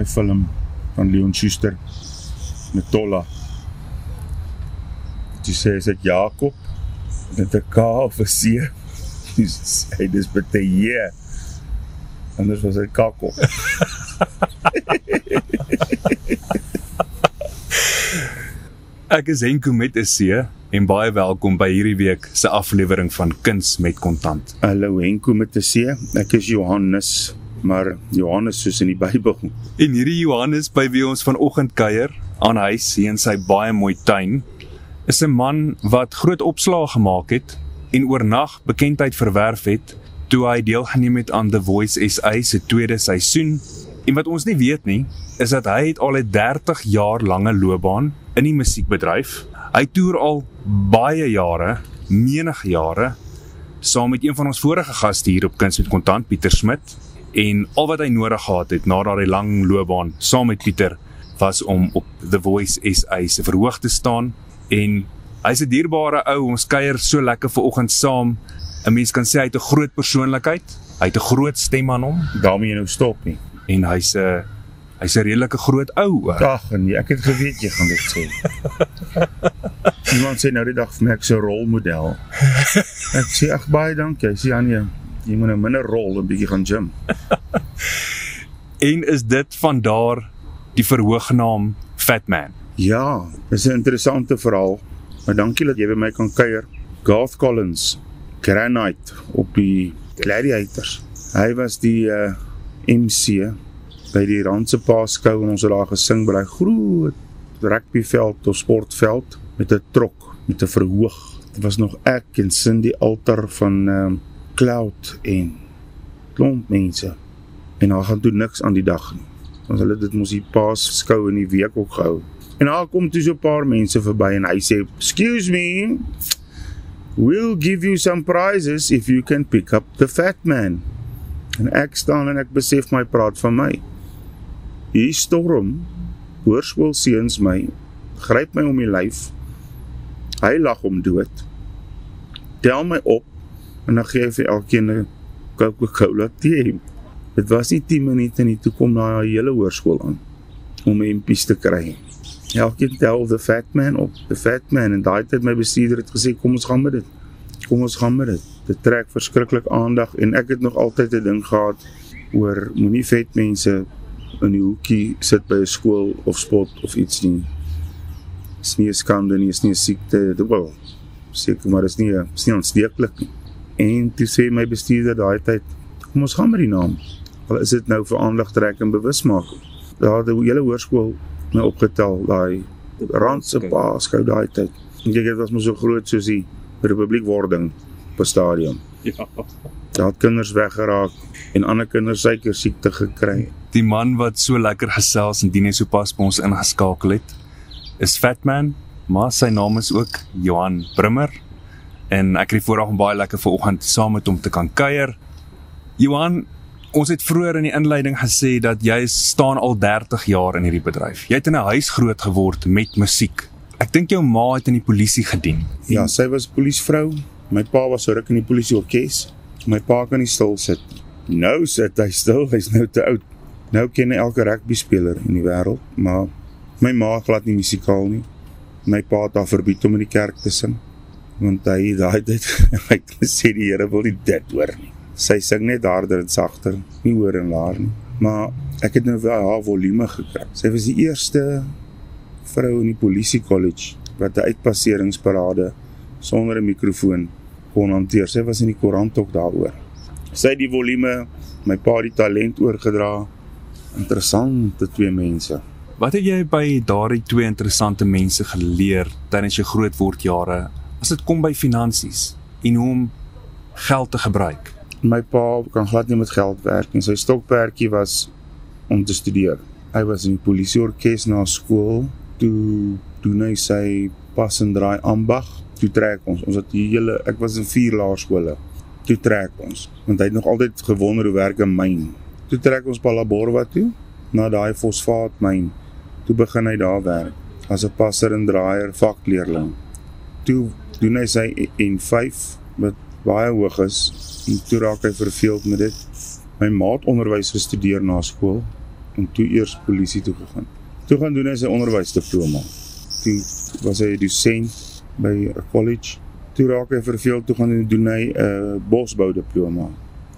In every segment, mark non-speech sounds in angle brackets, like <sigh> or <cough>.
'n film van Leon Schuster met Tolla. Jy sê is dit Jakob met 'n K of 'n C? Jy sê dis baie hier. Anders was dit Kakop. <laughs> Ek is Henko met 'n C en baie welkom by hierdie week se aflewering van Kuns met Kontant. Hallo Henko met 'n C. Ek is Johannes, maar Johannes soos in die Bybel. En hierdie Johannes by wie ons vanoggend kuier aan huis hier in sy baie mooi tuin, is 'n man wat groot opslae gemaak het en oornag bekendheid verwerf het toe hy deelgeneem het aan The Voice SA se tweede seisoen. En wat ons nie weet nie, is dat hy het al 'n 30 jaar lange loopbaan in die musiekbedryf. Hy toer al baie jare, menige jare saam met een van ons vorige gaste hier op Kuns met Kontant, Pieter Smit. En al wat hy nodig gehad het na daardie lang loopbaan saam met Pieter was om op The Voice SA se verhoog te staan en hy's 'n dierbare ou. Ons kuier so lekker ver oggend saam. 'n Mens kan sê hy het 'n groot persoonlikheid. Hy het 'n groot stem aan hom daarmee nou stop nie. en hy's 'n hy's 'n redelike groot ou. ook. Ag nee, ek het geweet jy gaan dit sê. Iemand sê nou die dag vir my ek so 'n rolmodel. Ek sê ag baie dankie. Hy sê Anje, jy moet nou minder rol en bietjie gaan gym. <laughs> En is dit van daar die verhoognaam Fat Man. Ja, dis 'n interessante verhaal. Maar dankie dat jy by my kan kuier. Garth Collins, Granite op die Gladiators. Hy was die uh, MC by die Randse Paaskou en ons het daar gesing by daai groot rugbyveld of sportveld met 'n trok met 'n verhoog. Dit was nog ek en Cindy Alter van ehm uh, Cloud en klomp mense. En daar gaan toe niks aan die dag nie. Ons hulle dit mos die Paasskou in die week ook gehou. En daar kom toe so 'n paar mense verby en hy sê, "Excuse me, we'll give you some prizes if you can pick up the fat man." En ek staan en ek besef my praat van my. Hier storm hoërskool seuns my, gryp my om die lyf. Hy lag hom dood. Tel my op en dan gee hy vir elkeen 'n Coca-Cola tee. Dit was nie 10 minute nie toe kom daai hele hoërskool aan om MP's te kry. Elkeen tel the fat man op, the fat man en daai tyd my bestuurder het gesê kom ons gaan met dit. Kom ons gaan met dit. Dit trek verskriklik aandag en ek het nog altyd 'n ding gehad oor moenie vet mense in die hoekie sit by 'n skool of spot of iets nie. Dis nie 'n skande nie, is nie 'n siekte, dit wel. Seker maar is nie is nie aansteeklik nie. En toe sê my bestuurder daai tyd, kom ons gaan met die naam. Al is dit nou vir aandag trek en bewusmaking. Daar die hele hoërskool my opgetel daai Randse Paaskou daai tyd. En kyk dit was mos so groot soos die Republiekwording op 'n stadion. Ja. Daar het kinders weggeraak en ander kinders suiker siekte gekry. Die man wat so lekker gesels en dien hy sopas by ons ingeskakel het, is Fat Man, maar sy naam is ook Johan Brimmer. En ek het die voorreg om baie lekker vanoggend saam met hom te kan kuier. Johan, ons het vroeër in die inleiding gesê dat jy staan al 30 jaar in hierdie bedryf. Jy het in 'n huis groot geword met musiek. Ek dink jou ma het in die polisie gedien. Ja, sy was polisievrou. My pa was so ruk in die polisieorkes. My pa kan nie stil sit. Nou sit hy stil, hy's nou te oud. Nou ken hy elke rugby speler in die wêreld, maar my ma glad nie musikaal nie. My pa het haar verbied om in die kerk te sing want hy daai tyd hy sê die Here wil nie dit hoor nie. Sy sing net harder en sagter, nie hoor en laer nie. Maar ek het nou wel haar volume gekry. Sy was die eerste vrou in die polisie college wat 'n uitpasseringsparade sonder 'n mikrofoon kon hanteer. Sy was in die koerant ook daaroor. Sy het die volume, my pa die talent oorgedra. Interessante twee mense. Wat het jy by daardie twee interessante mense geleer tydens jou grootwordjare as dit kom by finansies en hoe om geld te gebruik? My pa kan glad nie met geld werk nie. Sy stokperdjie was om te studeer. Hy was in die polisieorkes na skool. Toe doen hy sy pas en draai ambag. Toe trek ons. Ons het die hele ek was in vier laerskole. Toe trek ons want hy het nog altyd gewonder hoe werk 'n myn. Toe trek ons Palaborwa toe na daai fosfaatmyn. Toe begin hy daar werk as 'n passer en draaier vakleerling. Toe doen hy sy N5 wat baie hoog is en toe raak hy verveeld met dit. My maat onderwys gestudeer na skool en toe eers polisie toe gegaan. Toe gaan doen hy sy onderwysdiploma. Toe was hy dosent by 'n college. Toe raak hy verveeld toe gaan doen hy 'n uh, bosbou diploma.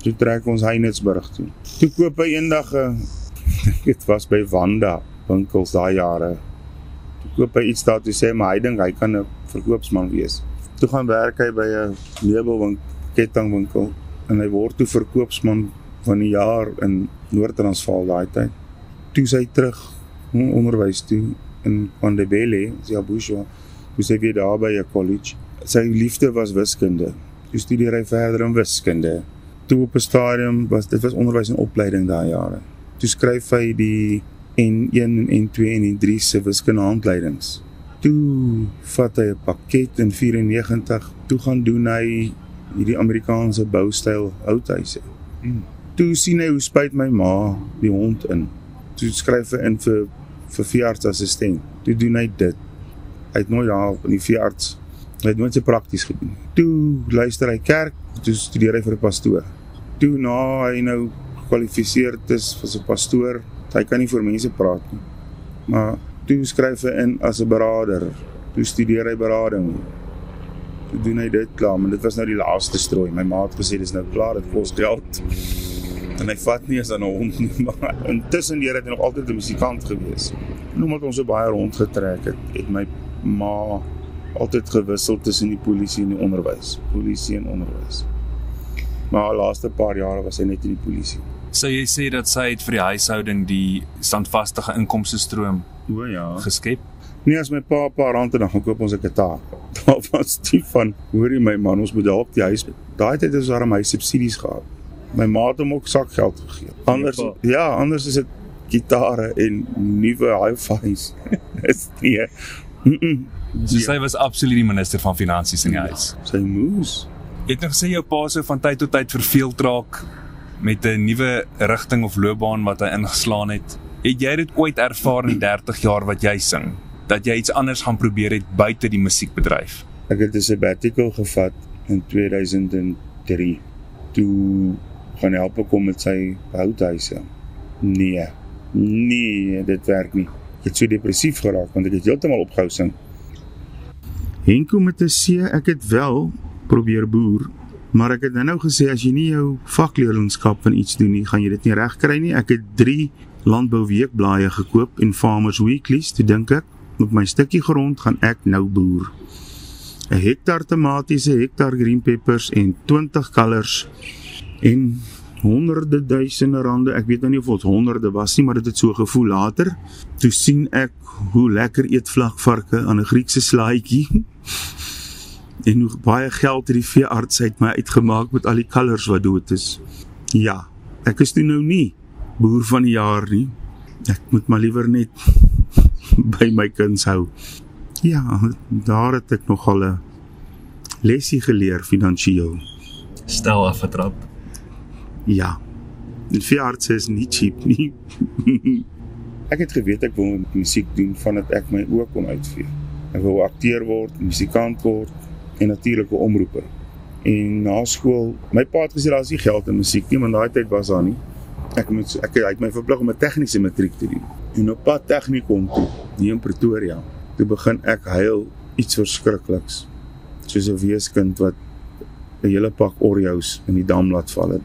Toe trek ons Heinesburg toe. Toe koop hy eendag 'n <laughs> dit was by Wanda winkels daai jare. Toe koop hy iets daar toe sê maar hy dink hy kan 'n verkoopsman wees. Toe gaan werk hy by 'n meubelwinkel, kettingwinkel en hy word toe verkoopsman van die jaar in Noord-Transvaal daai tyd. Toe sy terug onderwys toe in Pandebele, Siabusha, toe sy weer daar by 'n college. Sy liefde was wiskunde. Toe studeer hy verder in wiskunde. Toe op 'n stadium was dit was onderwys en opleiding daai jare. Toe skryf hy die N1 en N2 en N3 se wiskundige handleidings. Toe vat hy 'n pakket in 94. Toe gaan doen hy hierdie Amerikaanse boustyl houthuise. Hmm. Toe sien hy hoe spyt my ma die hond in. Toe skryf hy in vir vir veeartsassistent. Toe doen hy dit. Hy het nooit daar in die veearts hy het nooit se prakties gedoen. Toe luister hy kerk, toe studeer hy vir 'n pastoor. Toe na hy nou gekwalifiseer is as 'n pastoor, hy kan nie vir mense praat nie. Maar toe skryf hy in as 'n beraader. Toe studeer hy berading. Toe doen hy dit klaar, maar dit was nou die laaste strooi. My ma het gesê dis nou klaar, dit kos geld en hy vat nie as aan 'n hond nie <laughs> maar intussen deur het hy nog altyd 'n musikant gewees. En omdat ons so baie rondgetrek het, het my ma altyd gewissel tussen die polisie en die onderwys. Polisie en onderwys. Maar die laaste paar jare was hy net in die polisie. So jy sê dat sy het vir die huishouding die standvaste inkomste stroom O ja. geskep. Nee, as my pa 'n paar rande dan gaan koop ons 'n gitaar. <laughs> Daar was die van, hoorie my man, ons moet dalk die huis. Daai tyd het ons daar my subsidies gehad. My ma het hom ook sakgeld gegee. Anders ja, anders is dit gitare en nuwe hi-fi's. <laughs> Is nie. Mm -mm. So sy was absoluut die minister van finansies in die huis. Sy moes. Jy het nou gesê jou pa sou van tyd tot tyd verveeld raak met 'n nuwe rigting of loopbaan wat hy ingeslaan het. Het jy dit ooit ervaar in die 30 jaar wat jy sing dat jy iets anders gaan probeer het buite die musiekbedryf? Ek het 'n sabbatical gevat in 2003 toe gaan help ek hom met sy houthuise. Nee. Nee, dit werk nie. Ek het so depressief geraak want ek het heeltemal opgehou sing. Henko met 'n C, ek het wel probeer boer, maar ek het nou gesê as jy nie jou vakleerlingskap van iets doen nie, gaan jy dit nie regkry nie. Ek het 3 landbouweekblaaie gekoop en Farmers Weeklies, toe dink ek, op my stukkie grond gaan ek nou boer. 'n Hektaar tomaties, 'n hektaar green peppers en 20 kalvers en honderde duisende rande. Ek weet nou nie of dit honderde was nie, maar dit het so gevoel later. Toe sien ek hoe lekker eet vlakvarke aan 'n Griekse slaaitjie. En hoe baie geld het die veearts uit my uitgemaak met al die kalvers wat dood is. Ja, ek is toe nou nie boer van die jaar nie. Ek moet maar liewer net <laughs> by my kuns hou. Ja, daar het ek nogal 'n lesie geleer finansiëel. Stel afgetrap. Ja. Die veearts is nie cheap nie. <laughs> ek het geweet ek wil musiek doen vandat ek my oë kon uitvee. Ek wou akteur word, musikant word en natuurlik 'n omroeper. En na skool, my pa het gesê daar is nie geld in musiek nie, want daai tyd was daar nie. Ek moet ek het my verplig om 'n tegniese matriek te doen. En op pad tegnikom toe, hier in Pretoria, toe begin ek huil iets verskrikliks. Soos 'n weeskind wat 'n hele pak Oreos in die dam laat val het.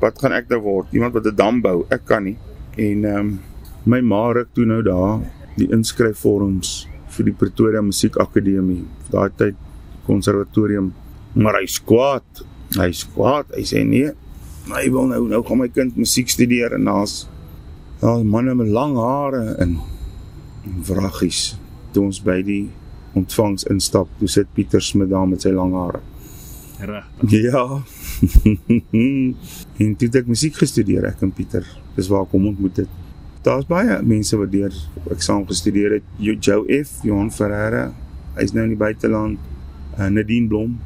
Wat gaan ek nou word? Iemand wat 'n dam bou? Ek kan nie. En ehm um, my ma ruk toe nou daar die inskryfvorms vir die Pretoria Musiekakademie. Daai tyd konservatorium, maar hy's kwaad. Hy's kwaad. Hy sê nee. Hy wil nou nou gaan my kind musiek studeer en daar's daar manne met lang hare in en vraggies. Toe ons by die ontvangs instap, toe sit Pieter Smit daar met sy lang hare. Regtig. Ja. <laughs> en toe het ek musiek gestudeer ek en Pieter. Dis waar ek hom ontmoet het. Daar's baie mense wat deur ek saam gestudeer het. Jo- Joe F, Johan Ferreira. Hy's nou in die buiteland. Uh, Nadine Blom.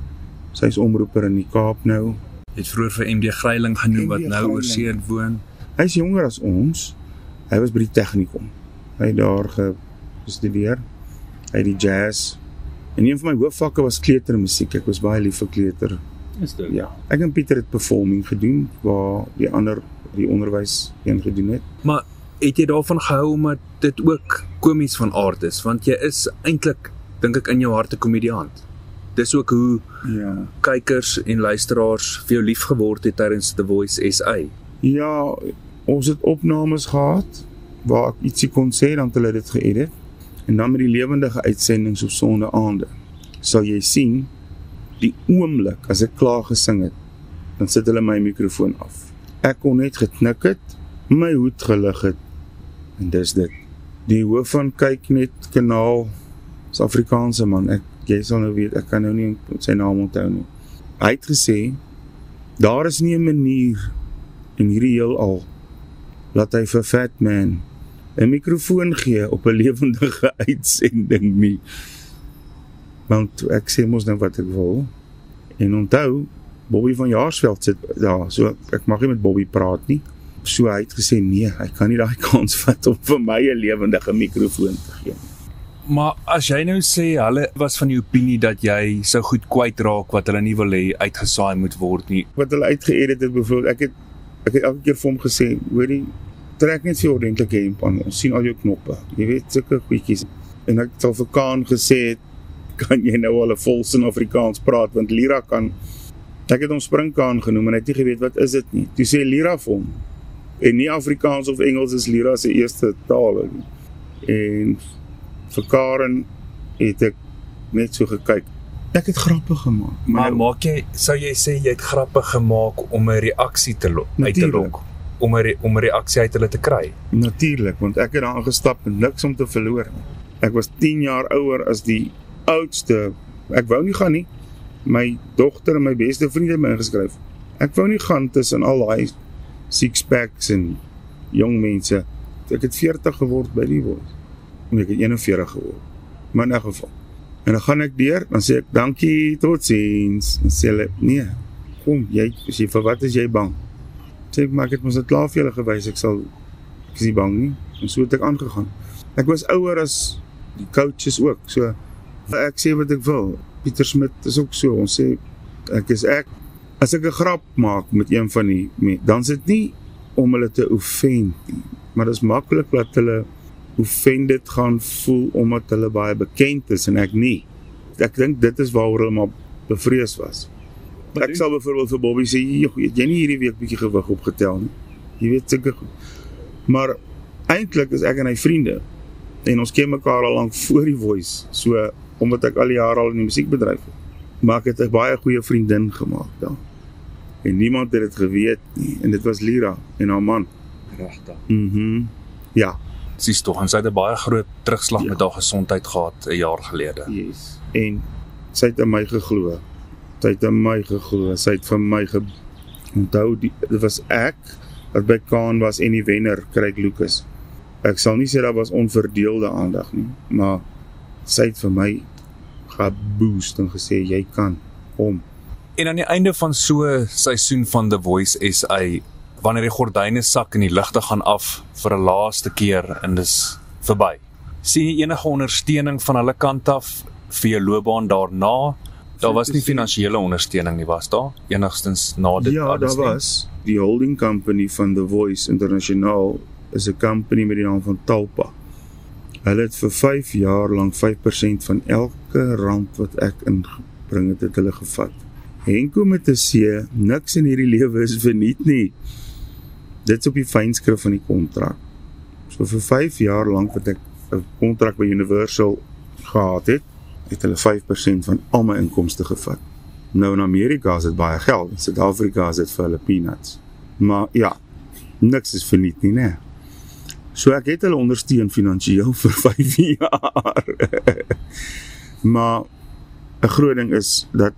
Sy's omroeper in die Kaap nou. Het vroeër vir MD Greiling genoem wat MD nou Greiling. oor see woon. Hy's jonger as ons. Hy was by die tegnikum. Hy het daar ge- gestudeer. Hy het die jazz. En een van my hoofvakke was kleutermusiek. Ek was baie lief vir kleuter. Is dit? Ja. Ek en Pieter het performing gedoen waar die ander die onderwys een gedoen het. Maar het jy daarvan gehou omdat dit ook komies van aard is want jy is eintlik dink ek in jou hart 'n komediant. Dis ook hoe Ja. kykers en luisteraars vir jou lief geword het tydens The Voice SA. Ja, ons het opnames gehad waar ek ietsie kon sê dan hulle dit geëdit. En dan met die lewendige uitsendings op sonnaande sal jy sien die oomblik as ek klaar gesing het, dan sit hulle my mikrofoon af. Ek kon net geknik het, my hoed gelig het en dis dit. Die hoof van kyk net kanaal is Afrikaanse man. Ek jy sal nou weet, ek kan nou nie sy naam onthou nie. Hy het gesê daar is nie 'n manier in hierdie heelal laat hy vir Fat Man 'n mikrofoon gee op 'n lewendige <laughs> uitsending nie. Want ek sê mos nou wat ek wil. En onthou, Bobby van Jaarsveld sit daar, so ek mag nie met Bobby praat nie. So hy het gesê nee, hy kan nie daai <laughs> kans vat om vir my 'n lewendige mikrofoon te gee. Maar as jy nou sê hulle was van die opinie dat jy sou goed kwyt raak wat hulle nie wil hê uitgesaai moet word nie. Wat hulle uitgeëdit het byvoorbeeld, ek het ek het elke keer vir hom gesê, hoorie, trek net vir ordentlike hemp aan. Ons sien al jou knoppe. Jy weet sulke goedjies. En ek het al vir Kaan gesê, kan jy nou al 'n volsin Afrikaans praat want Lira kan Ek het hom springkaan genoem en hy het nie geweet wat is dit nie. Toe sê Lira vir hom en nie Afrikaans of Engels is Lira se eerste taal nie. En vir Karen het ek net so gekyk. Ek het grappe gemaak, Maar nou- maak jy sou jy sê jy het grappe gemaak om 'n reaksie te lok, uit te lok om 'n om 'n reaksie uit hulle te kry. Natuurlik, want ek het daar aangestap met niks om te verloor nie. Ek was 10 jaar ouer as die oudste. Ek wou nie gaan nie. My dogter en my beste vriend het my ingeskryf. Ek wou nie gaan tussen al daai six packs en jong mense. Ek het 40 geword by die woord. Nee, ek het 41 geword. Maar in 'n geval. En dan gaan ek deur, dan sê ek dankie, totsiens. Dan sê hulle, nee. Kom, jy jy vir wat is jy bang? Sê ek maar ek het mos dit klaar vir julle gewys, ek sal ek is nie bang nie. En so het ek aangegaan. Ek was ouer as die coaches ook. So ek sê wat ek wil. Pieter Smit is ook so. Ons sê ek is ek. As ek 'n grap maak met een van die me- dan is dit nie om hulle te offend nie, maar dit is maklik dat hulle offended gaan voel omdat hulle baie bekend is en ek nie. Ek dink dit is waaroor hulle maar bevrees was. Ek sal byvoorbeeld vir Bobby sê, "Joh, het jy nie hierdie week bietjie gewig opgetel nie?" Jy weet sulke goed. Maar eintlik is ek en hy vriende en ons ken mekaar al lank voor die voice. So omdat ek al die jare al in die musiekbedryf is, maak dit 'n baie goeie vriendin gemaak dan. En niemand het dit geweet nie en dit was Lira en haar man. Regtig. Mhm. Ja, Sis tog, en sy het 'n baie groot terugslag Ja. met haar gesondheid gehad 'n jaar gelede. yes. En sy het in my geglo. Sy het in my geglo. Sy het vir my ge onthou dit was ek wat by Kaan was en die wenner Craig Lucas. Ek sal nie sê daar was onverdeelde aandag nie, maar sy het vir my geboost en gesê jy kan kom. En aan die einde van so 'n seisoen van The Voice SA, wanneer die gordyne sak en die ligte gaan af vir 'n laaste keer en dis verby. sien jy enige ondersteuning van hulle kant af vir jou loopbaan daarna? Daar was nie finansiële ondersteuning nie, was daar? Enigstens na dit ja, daar was die holding company van The Voice Internasionaal is 'n company met die naam van Talpa. Hulle het vir 5 jaar lank 5% van elke rand wat ek ingebring het, het hulle gevat. Henko met 'n C, niks in hierdie <laughs> lewe is verniet nie. Dit's op die fynskrif van die kontrak. So vir 5 jaar lank wat ek 'n kontrak by Universal gehad het, het hulle 5% van al my inkomste gevat. Nou in Amerika is dit baie geld. In Suid-Afrika is dit vir hulle peanuts. Maar ja, niks is verniet nie, né? So ek het hulle ondersteun finansiëel <laughs> vir 5 jaar. <laughs> maar 'n groot ding is dat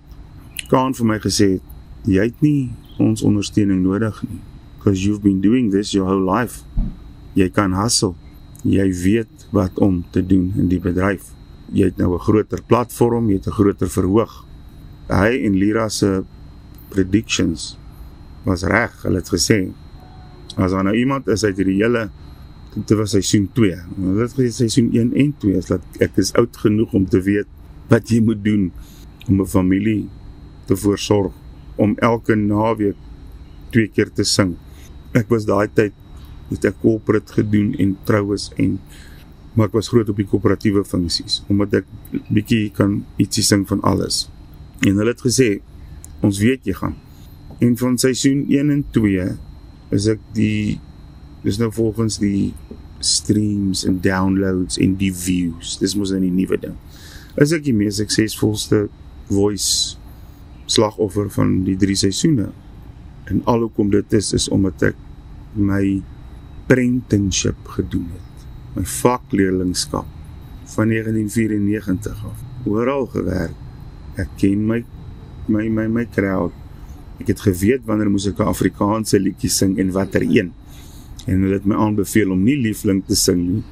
Kaan vir my gesê het, jy het nie ons ondersteuning nodig nie because you've been doing this your whole life. Jy kan hustle. Jy weet wat om te doen in die bedryf. Jy het nou 'n groter platform, jy het 'n groter verhoog hy en Lira se predictions was reg. Hulle het gesê as daar nou iemand is uit hierdie hele dit was seisoen 2. Hulle het gesê seisoen 1 en 2 is dat ek is oud genoeg om te weet wat jy moet doen om 'n familie te voorsorg om elke naweek twee keer te sing. Ek was daai tyd het ek corporate gedoen en troues en maar ek was groot op die koöperatiewe funksies omdat ek bietjie kan ietsie sing van alles. En hulle het gesê ons weet jy gaan. En van seisoen 1 en 2 is ek die dis nou volgens die streams en downloads en die views. Dis mos nou nuwe ding. Is ek die mees suksesvolste voice slagoffer van die drie seisoene. En alhoekom dit is is omdat ek my apprenticeship gedoen het. My vakleerlingskap van 1994 af. Oral gewerk. Ek ken my my my my crowd. Ek het geweet wanneer moet ek 'n Afrikaanse liedjie sing en watter een. En hulle het my aanbeveel om nie liefling te sing nie.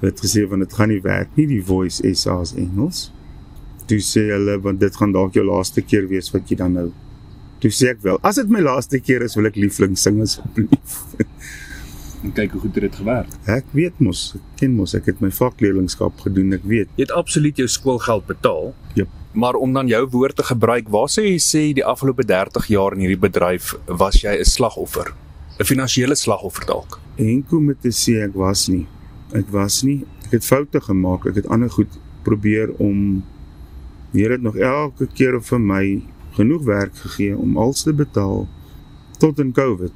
Hulle het gesê want dit gaan nie werk nie die voice SA's Engels toe sê hulle want dit gaan dalk jou laaste keer wees wat jy dan nou toe sê ek wel as dit my laaste keer is wil ek liefling sing asseblief <laughs> en kyk hoe goed het dit gewerk. Ek weet mos ek ken mos ek het my vakleerlingskap gedoen ek weet. Jy het absoluut jou skoolgeld betaal ja maar om dan jou woord te gebruik waar sê jy sê die afgelope 30 jaar in hierdie bedryf was jy 'n slagoffer? 'n finansiële slagoffer dalk. En kom met te sê ek was nie. Ek was nie. Ek het foute gemaak ek het ander goed probeer om Here het nog elke keer vir my genoeg werk gegee om alles te betaal tot in Covid.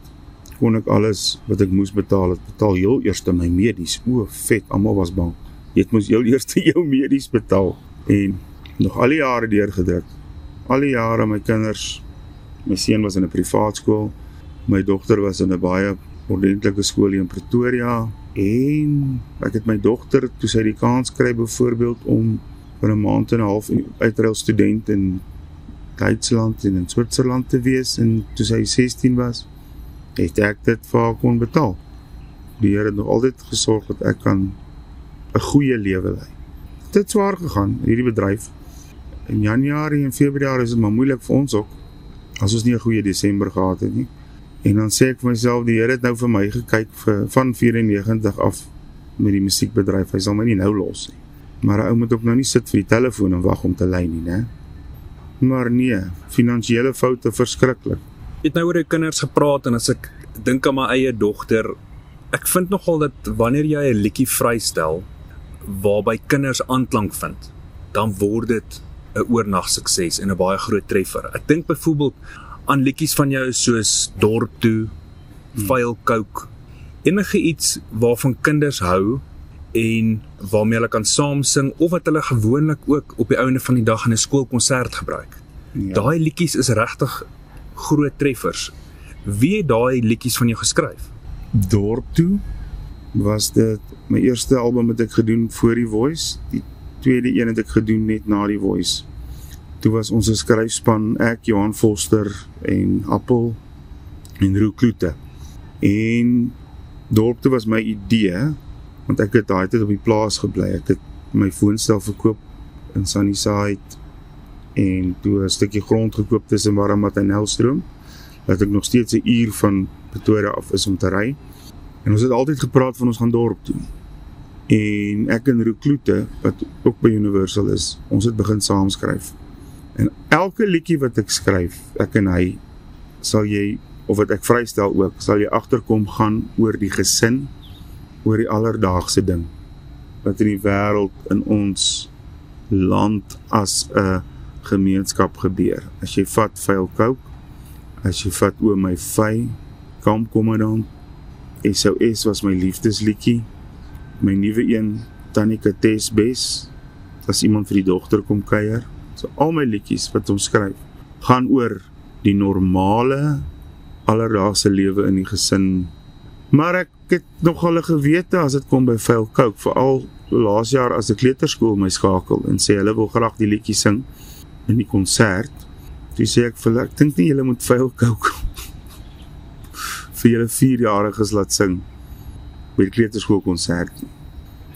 Kon ek alles wat ek moes betaal, het betaal heel eers my medies. O, vet, almal was bang. Jy moet heel eers jou medies betaal en nog al die jare deurgedruk. Al die jare my kinders, my seun was in 'n privaat skool, my dogter was in 'n baie ordentlike skool in Pretoria en ek het my dogter toe sy die kans kry byvoorbeeld om vir 'n maand en 'n half uitreil student in Duitsland en in Switserland te wees en toe sy 16 was, het ek dit vir haar kon betaal. Die Here het nog altyd gesorg dat ek kan 'n goeie lewe lei. Dit swaar gegaan hierdie bedryf. In Januarie en Februarie is dit maar moeilik vir ons ook as ons nie 'n goeie Desember gehad het nie. En dan sê ek vir myself die Here het nou vir my gekyk vir van 94 af met die musiekbedryf. Hy sal my nie nou los nie. Maar 'n ou moet ook nou nie sit vir die telefoon en wag om te lei nie, né? Maar nee, finansiële foute verskriklik. Jy het nou oor jou kinders gepraat en as ek dink aan my eie dogter, ek vind nogal dat wanneer jy 'n liedjie vrystel waarby kinders aanklank vind, dan word dit 'n oornag sukses en 'n baie groot treffer. Ek dink byvoorbeeld aan liedjies van jou soos Dorp toe, Vuil Coke, enige iets waarvan kinders hou en waarmee hulle kan saam sing of wat hulle gewoonlik ook op die ouene van die dag in 'n skoolkonsert gebruik. Ja. Daai liedjies is regtig groot treffers. Wie het daai liedjies van jou geskryf? Dorp toe was dit my eerste album wat ek gedoen voor die Voice. Die tweede een het ek gedoen net na die Voice. Toe was ons 'n skryfspan, ek, Johan Foster en Appel en Roo Kloete. En Dorp toe was my idee want ek het daai tyd op die plaas gebly. Ek het my woonstel verkoop in Sunnyside en toe 'n stukkie grond gekoop tussen Warramat en Nelstroom dat ek nog steeds 'n uur van Pretoria af is om te ry. En ons het altyd gepraat van ons gaan dorp toe. En ek en Rookloete wat ook by Universal is, ons het begin saam skryf. En elke liedjie wat ek skryf, ek en hy sal jy of wat ek vrystel ook, sal jy agterkom gaan oor die gesin oor die alledaagse ding wat in die wêreld in ons land as 'n gemeenskap gebeur. As jy vat vuil kook, as jy vat o my vy, kom kom dan. SOS was my liefdesliedjie. My nuwe een, Tanika Tesbes, as iemand vir die dogter kom kuier. So al my liedjies wat ons skryf, gaan oor die normale alledaagse lewe in die gesin. Maar ek het nog al 'n gewete as dit kom by Vuil Coke, veral laas jaar as 'n kleuterskool my skakel en sê hulle wil graag die liedjie sing in die konsert. Toe sê ek vir hulle, ek dink nie julle moet Vuil Coke <laughs> vir julle 4-jariges laat sing by die kleuterskool konsert.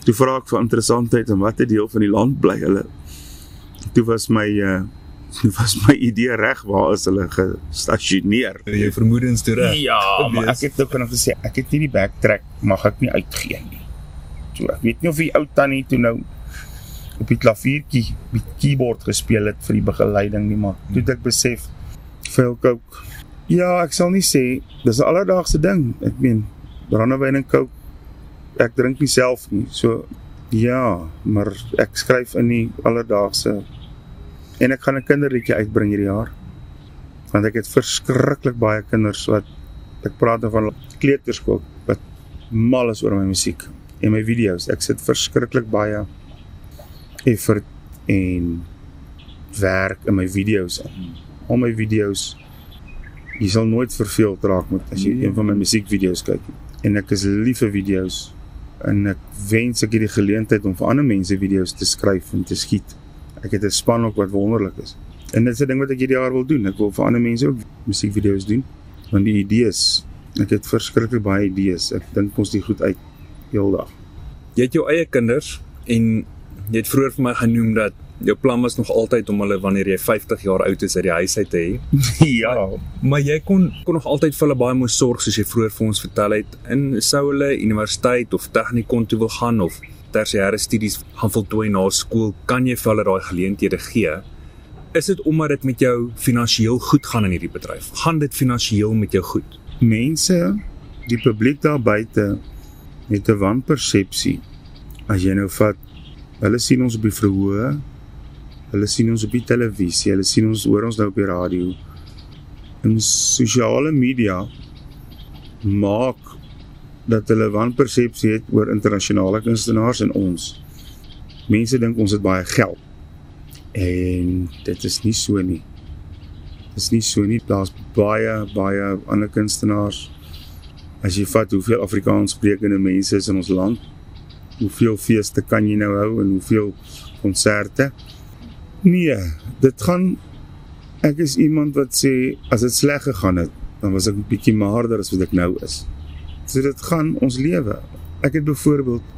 Toe vra ek vir interessantheid en watter deel van die land bly hulle. Toe was my uh <laughs> was my idee reg waar is hulle gestasioneer? Jy vermoedens toe reg. Ja, maar ek het ook nog gesê ek het nie die backtrack mag ek nie uitgee nie. So ek weet nie of die ou tannie toe nou op die klaviertjie met keyboard gespeel het vir die begeleiding nie, maar toe ek besef veel kook. Ja, ek sal nie sê dis 'n alledaagse ding. Ek meen brandewyn en coke. Ek drink nie self nie. So ja, maar ek skryf in die alledaagse en ek gaan 'n kinderliedjie uitbring hierdie jaar. Want ek het verskriklik baie kinders wat ek praat nou van kleuterskool wat mal is oor my musiek en my video's. Ek sit verskriklik baie effort en werk in my video's in. Al my video's jy sal nooit verveeld raak met as jy Nee. een van my musiekvideo's kyk. En ek is lief vir video's en ek wens ek het die geleentheid om vir ander mense video's te skryf en te skiet. Ek het 'n span ook wat wonderlik is. En dit is 'n ding wat ek hierdie jaar wil doen. Ek wil vir ander mense ook musiekvideo's doen want die idees, ek het verskriklik baie idees. Ek dink ons die goed uit heeldag. Jy het jou eie kinders en jy het vroeër vir my genoem dat jou plan was nog altyd om hulle wanneer jy 50 jaar oud is uit die huis uit te hê. <laughs> ja, Maar jy kon kon nog altyd vir hulle baie mooi sorg soos jy vroeër vir ons vertel het. En sou hulle universiteit of tegnikon toe wil gaan of tersiêre studies gaan voltooi na skool, kan jy vir hulle daai geleenthede gee. Is dit omdat dit met jou finansiëel goed gaan in hierdie bedryf? Gaan dit finansiëel met jou goed? mense, die publiek daar buite het 'n wanpersepsie. As jy nou vat, hulle sien ons op die verhoë, hulle sien ons op die televisie, hulle sien ons hoor ons nou op die radio. En sosiale media maak dat hulle wanpersepsie het oor internasionale kunstenaars en ons. Mense dink ons het baie geld. En dit is nie so nie. Dit is nie so nie. Daar's baie baie ander kunstenaars. As jy vat hoeveel Afrikaans sprekende mense is in ons land, hoeveel feeste kan jy nou hou en hoeveel konserte? Nee, dit gaan ek is iemand wat sê as dit sleg gegaan het, dan was ek 'n bietjie maarder as wat ek nou is. So dit gaan ons lewe. Ek het byvoorbeeld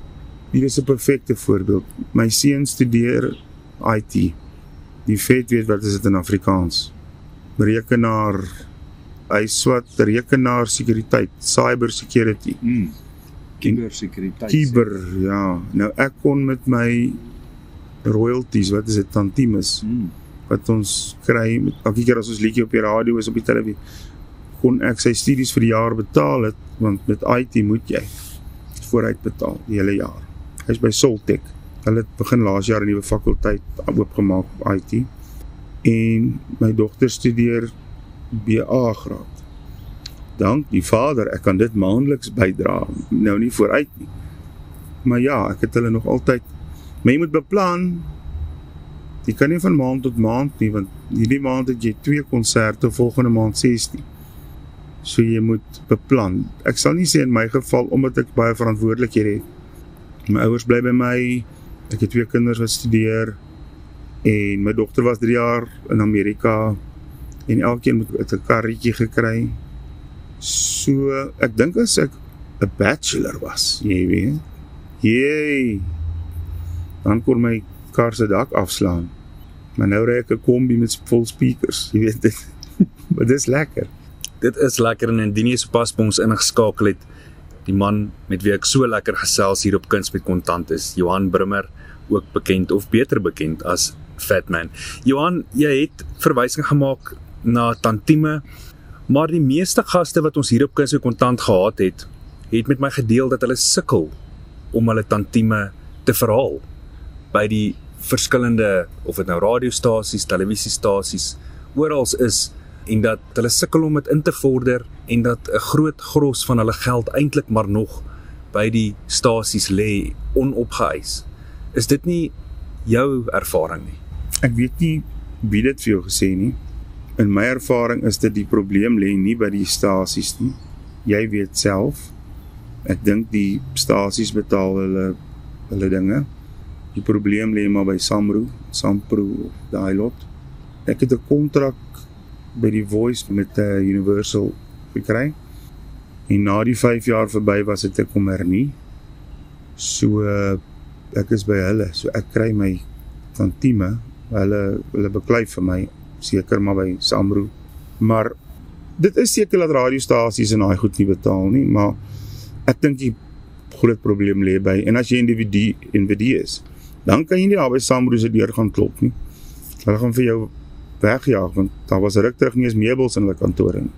hier is 'n perfekte voorbeeld. My seun studeer IT. Die vet weet wat is dit in Afrikaans? Rekenaar hy swat rekenaar sekuriteit, cyber security. Mm. Cybersekuriteit. Kiber, ja. Nou ek kon met my royalties, wat is dit, tantimes Mm. wat ons kry met elke keer as ons liedjie op die radio is op die televisie, kon ek sy studies vir die jaar betaal het want met IT moet jy vooruit betaal die hele jaar. Hy's by Soltech. Hulle het begin laas jaar 'n nuwe fakulteit oopgemaak op IT. En my dogter studeer BA graad. Dank die Vader, ek kan dit maandeliks bydra. Nou nie vooruit nie. Maar ja, ek het hulle nog altyd Maar jy moet beplan. Jy kan nie van maand tot maand nie want hierdie maand het jy twee konserte, volgende maand 16. So jy moet beplan. Ek sal nie sê in my geval omdat ek baie verantwoordelikhede het. My ouers bly by my. Ek het twee kinders wat studeer en my dogter was 3 jaar in Amerika en elkeen moet 'n karretjie gekry. So ek dink as ek 'n bachelor was, jy weet. Jy dan kon my kar se dak afslaan. Maar nou ry ek 'n kombi met vol speakers, jy weet dit. <laughs> maar dis lekker. Dit is lekker en indien jy sopas by ons ingeskakel het, die man met wie ek so lekker gesels hier op Kuns met Kontant is, Johan Brummer, ook bekend of beter bekend as Fatman. Johan, jy het verwysing gemaak na tantieme, maar die meeste gaste wat ons hier op Kuns met Kontant gehad het, het met my gedeel dat hulle sukkel om hulle tantieme te verhaal by die verskillende of dit nou radiostasies, televisiestasies oral is en dat hulle sukkel om dit in te vorder en dat 'n groot gros van hulle geld eintlik maar nog by die stasies lê onopgeëis. Is dit nie jou ervaring nie? Ek weet nie wie dit vir jou gesê nie. In my ervaring is dit die probleem lê nie by die stasies nie. Jy weet self. Ek dink die stasies betaal hulle hulle dinge. Die probleem lê maar by Samro, Sampro, daai lot. Ek het 'n kontrak by die Voice met uh, Universal gekry. En na die 5 jaar verby was dit ek kom hernie. So uh, ek is by hulle. So ek kry my tantieme. Hulle hulle beklei vir my seker maar by Samro. Maar dit is seker dat radiostasies en daai goed nie betaal nie, maar ek dink die groot probleem lê by en as jy individu individu is, dan kan jy nie daar by Samro se deur gaan klop nie. Hulle gaan vir jou wegjaag want daar was ruk terug nie eens meubels in hulle kantore nie.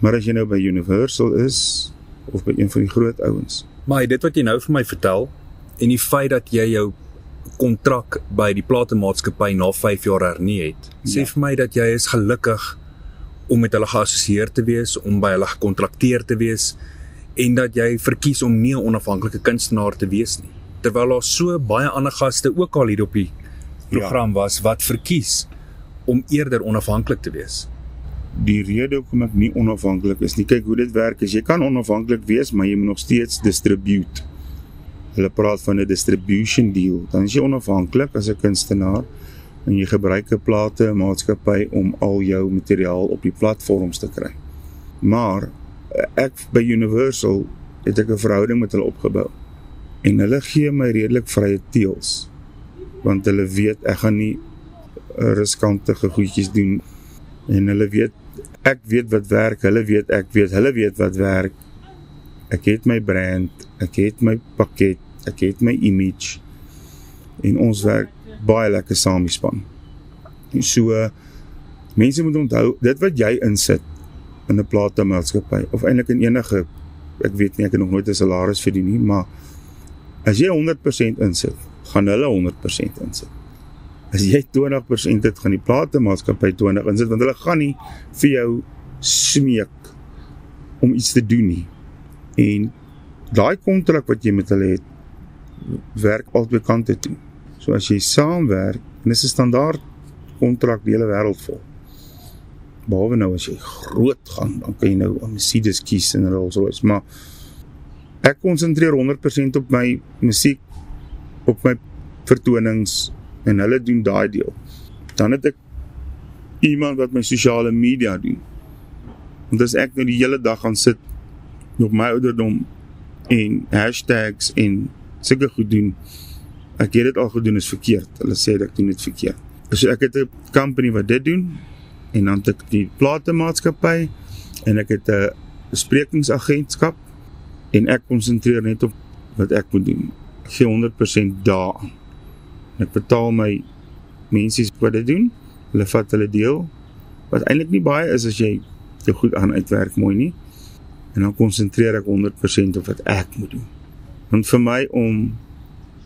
Maar as jy nou by Universal is of by een van die groot ouens. Maar dit wat jy nou vir my vertel en die feit dat jy jou kontrak by die platemaatskappy na 5 jaar hernie het, sê Ja. vir my dat jy is gelukkig om met hulle geassosieer te wees, om by hulle gekontrakteer te wees en dat jy verkies om nie 'n onafhanklike kunstenaar te wees nie. Terwyl daar so baie ander gaste ook al hier op die program was wat verkies om eerder onafhanklik te wees. Die rede hoekom ek nie onafhanklik is nie, kyk hoe dit werk is jy kan onafhanklik wees, maar jy moet nog steeds distribute. Hulle praat van 'n distribution deal. Dan is jy onafhanklik as 'n kunstenaar en jy gebruik 'n plate maatskappy om al jou materiaal op die platforms te kry. Maar ek by Universal het ek 'n verhouding met hulle opgebou. En hulle gee my redelik vrye teels. Want hulle weet ek gaan nie riskante goedjies doen en hulle weet ek weet wat werk, hulle weet ek weet, hulle weet wat werk. Ek het my brand, ek het my pakket, ek het my image en ons werk baie lekker saam die span. So mense moet onthou, dit wat jy insit in 'n platemaatskappy of eintlik in enige ek weet nie ek het nog nooit 'n salaris verdien nie, maar as jy 100% insit, gaan hulle 100% insit as jy 20% het gaan die platemaatskappy 20 insit want hulle gaan nie vir jou smeek om iets te doen nie. En daai kontrak wat jy met hulle het werk albei kante toe. So as jy saamwerk, en dis 'n standaard kontrak die hele wêreld vol. Behalwe nou as jy groot gaan, dan kan jy nou Mercedes kies en 'n Rolls-Royce, maar ek konsentreer 100% op my musiek, op my vertonings en hulle doen daai deel. Dan het ek iemand wat my sosiale media doen. Want as ek nou die hele dag gaan sit op my ouderdom en hashtags en sulke goed doen, ek het dit al gedoen is verkeerd. Hulle sê ek doen dit verkeerd. So ek het 'n company wat dit doen en dan het ek die platemaatskappy en ek het 'n besprekingsagentskap en ek konsentreer net op wat ek moet doen. Ek gee 100% daaraan. Ek betaal my mense wat dit doen. Hulle vat hulle deel wat eintlik nie baie is as jy jou goed aan uitwerk mooi nie. En dan konsentreer ek 100% op wat ek moet doen. Want vir my om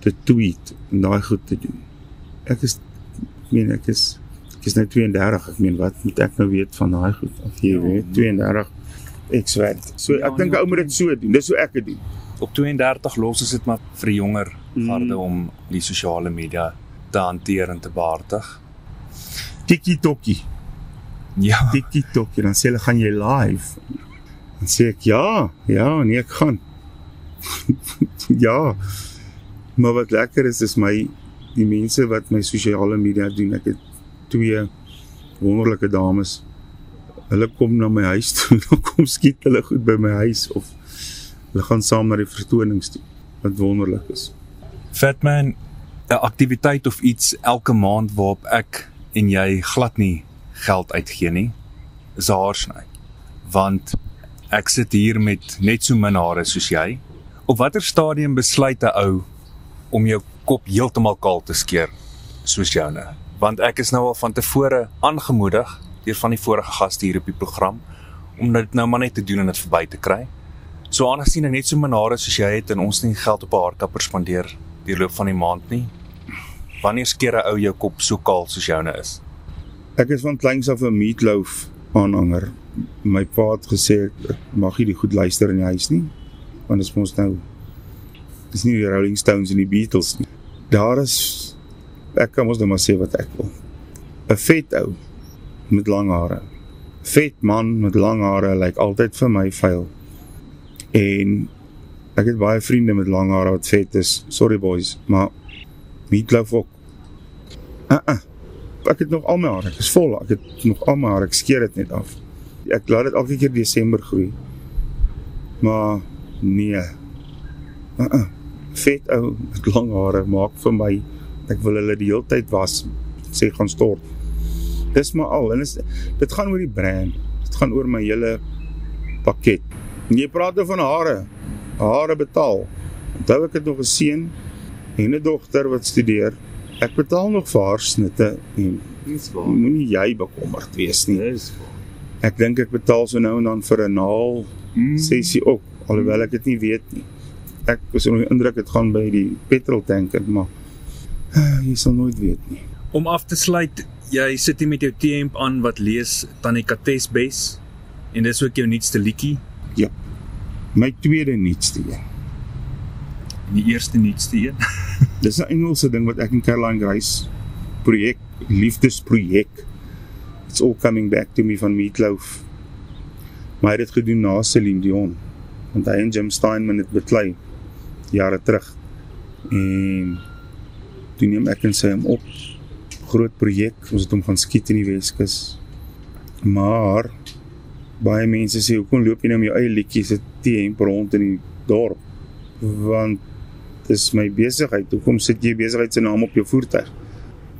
te tweet en daai goed te doen. Ek is ek meen ek is ek is nou 32. Ek meen wat moet ek nou weet van daai goed? Of jy Ja, weet 32 ek swet. So Ja, ek dink nee, ou moet dit so doen. Dis hoe ek dit doen. Op 32 los is dit maar vir jonger Mm. garde om die sosiale media te hanteer en te behartig. Tiki-tokkie. Ja, TikTok en dan sê hulle gaan jy live. Dan sê ek ja, ja, nee ek gaan. <laughs> ja. Maar wat lekker is is my die mense wat my sosiale media doen. Ek het twee wonderlike dames. Hulle kom na my huis <laughs> toe, dan kom skiet hulle goed by my huis of hulle gaan saam na die vertonings toe. Wat wonderlik is. Fatman, 'n aktiwiteit of iets elke maand waarop ek en jy glad nie geld uitgee nie, is haarsny. Want ek sit hier met net so min hare soos jy. Op watter stadium besluit 'n ou om jou kop heeltemal kaal te skeer soos joune? Want ek is nou al van tevore aangemoedig deur van die vorige gaste hier op die program om dit nou maar net te doen en dit verby te kry. So aangesien ek net so min hare soos jy het en ons nie geld op 'n haarkapper spandeer die loop van die maand nie. Wanneer skeer 'n ou jou kop so kaal soos joune is? Ek is van kleins af 'n meatloaf aanhanger. My pa het gesê ek mag nie die goed luister in die huis nie, want dit is mos nou dis nie die Rolling Stones en die Beatles nie. Daar is ek kan mos net maar sê wat ek wil. 'n Vet ou met lang hare. Vet man met lang hare lyk like altyd vir my vuil. En ek het baie vriende met lang hare wat vet is. Sorry boys, maar meatloaf ook. Uh uh ek het nog al my hare. Ek is vol. Ek het nog al my hare. Ek skeer dit net af. Ek laat dit elke keer Desember groei. Maar nee. Uh uh. Vet ou met lang hare maak vir my ek wil hulle die hele tyd was sê gaan stort. Dis maar al en is, dit gaan oor die brand. Dit gaan oor my hele pakket. En jy praat oor van hare. Hare betaal. Onthou ek het nog 'n seun en 'n dogter wat studeer. Ek betaal nog vir haar snitte en Dis waar. moenie jy bekommerd wees nie. Dis waar. Ek dink ek betaal so nou en dan vir 'n naal Mm. sessie ook alhoewel ek dit nie weet nie. Ek was onder die indruk dit gaan by die petroltank in, maar uh, <sighs> jy sal nooit weet nie. Om af te sluit, jy sit hier met jou T-hemp aan wat lees Tannie Kates Bes en dis ook jou nuutste liedjie, Ja. My tweede nuutste een. en die eerste nuutste een. <laughs> Dis 'n Engelse ding wat ek en Caroline Grace projek, liefdesprojek. It's all coming back to me van Meatloaf. Maar hy het dit gedoen na Celine Dion. Want hy en Jim Steinman het beklei jare terug. En toe neem ek en sy hom op. Groot projek. Ons het hom gaan skiet in die Weskus. Maar baie mense sê hoekom loop jy nou met jou eie liedjies se T-hemp rond in die dorp? Want dis my besigheid. Hoekom sit jy besigheid se naam op jou voertuig?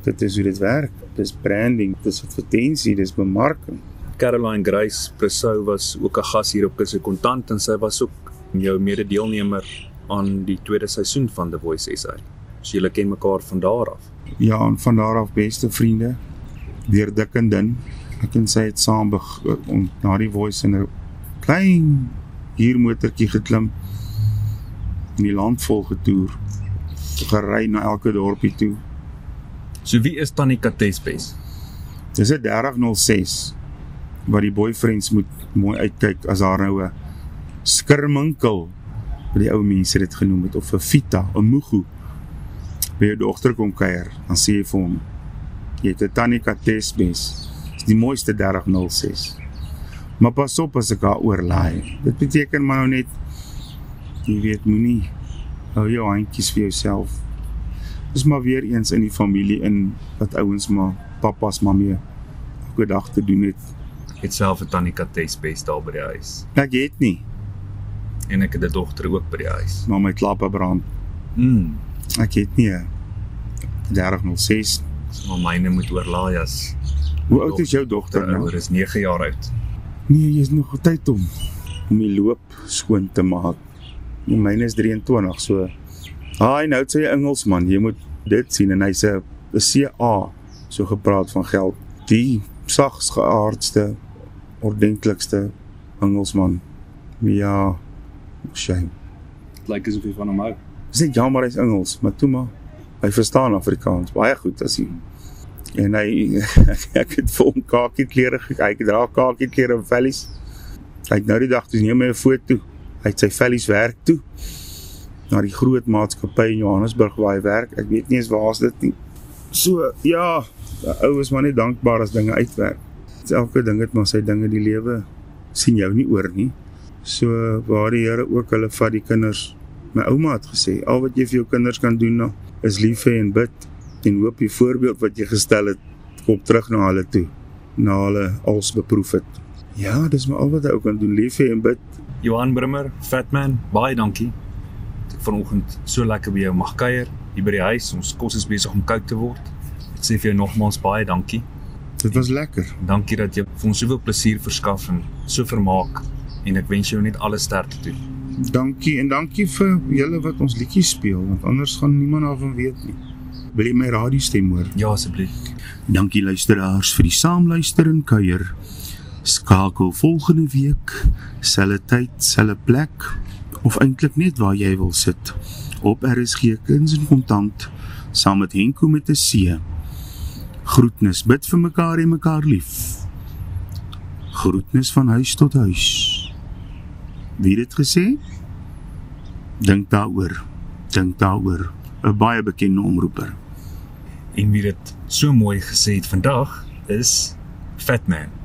Dit is hoe dit werk. Dis branding, dis advertensie, dis bemarking. Caroline Grace Presou was ook 'n gas hier op Kusse Kontant en sy was ook jou mede-deelnemer aan die tweede seisoen van The Voice SA. So julle ken mekaar van daar af. Ja, en van daar af beste vriende deur dik en dun. Ek en sy het saam om na die voice in 'n klein huurmotortjie geklim in die land vol getoer. Gery na elke dorpie toe. So wie is Tannie Kates Bes? Dis 'n 3006 wat die boyfriends moet mooi uitkyk as daar nou 'n skirminkel wat die ou mense dit genoem het of 'n fita, 'n mugu by jou dogter kom kuier, dan sê jy vir hom jy het 'n tannie Katesbes. Die mooiste 3006. Maar pas op as ek haar oorlaai. Dit beteken maar nou net jy weet moenie hou jou handjies vir jouself. Dis maar weer eens in die familie in wat ouens maar pappas maar mee elke dag te doen het. Ek het self 'n Tannie Kates Bes daar by die huis Ek het nie, en ek het 'n dogter ook by die huis. maar my klappe brand. Mm. Ek het nie 'n 3006. So maar myne moet oorlaai as Hoe oud is jou dogter nou? ouer is 9 jaar oud. Nee, jy is nog tyd om om die loop skoon te maak. Nee, myne is 23, so Haai, nou het sy 'n Engelsman, jy moet dit sien en hy's 'n 'n CA, so gepraat van geld. Die sags geaardste, ordentlikste Engelsman. Ja, shame. Dit lyk asof jy van hom hou. Dis net jammer hy's Engels, maar toe maar hy verstaan Afrikaans baie goed as hy en hy <laughs> ek het vir hom kakie klere gekry. Hy dra kakie klere en vellies. Hy het nou die dag toe neem my 'n foto. Hy het sy vellies werk toe na die groot maatskappy in Johannesburg waar hy werk. Ek weet nie eens waar is dit nie. So ja, ou is maar net dankbaar as dinge uitwerk. Elke ding het maar sy dinge die lewe sien jou nie oor nie. So waar die Here ook hulle vat die kinders My ouma het gesê, al wat jy vir jou kinders kan doen nou, is lief hê en bid en hoop die voorbeeld wat jy gestel het kom terug na hulle toe, na hulle als beproef het. Ja, dis maar al wat ook kan doen, lief hê en bid. Johan Brimmer, Fatman, baie dankie. Ek vanoggend so lekker by jou mag kuier hier by die huis. Ons kos is besig om koud te word. Ek sê vir jou nogmaals baie dankie. Dit was lekker. Dankie dat jy vir ons soveel plesier verskaf en so vermaak en ek wens jou net alle sterkte toe. Dankie en dankie vir julle wat ons liedjies speel, want anders gaan niemand daarvan weet nie. Wil jy my radiostem hoor? Ja asseblief. Dankie luisteraars vir die saamluister en kuier. Skakel volgende week, selfde tyd, selfde plek of eintlik net waar jy wil sit op RSG Kuns en Kontant saam met Henko met 'n C. Groetnis, bid vir mekaar en mekaar lief. Groetnis van huis tot huis. Wie het dit gesê? Dink daaroor. Dink daaroor. 'n Baie bekende omroeper. En wie dit so mooi gesê het vandag is Fatman.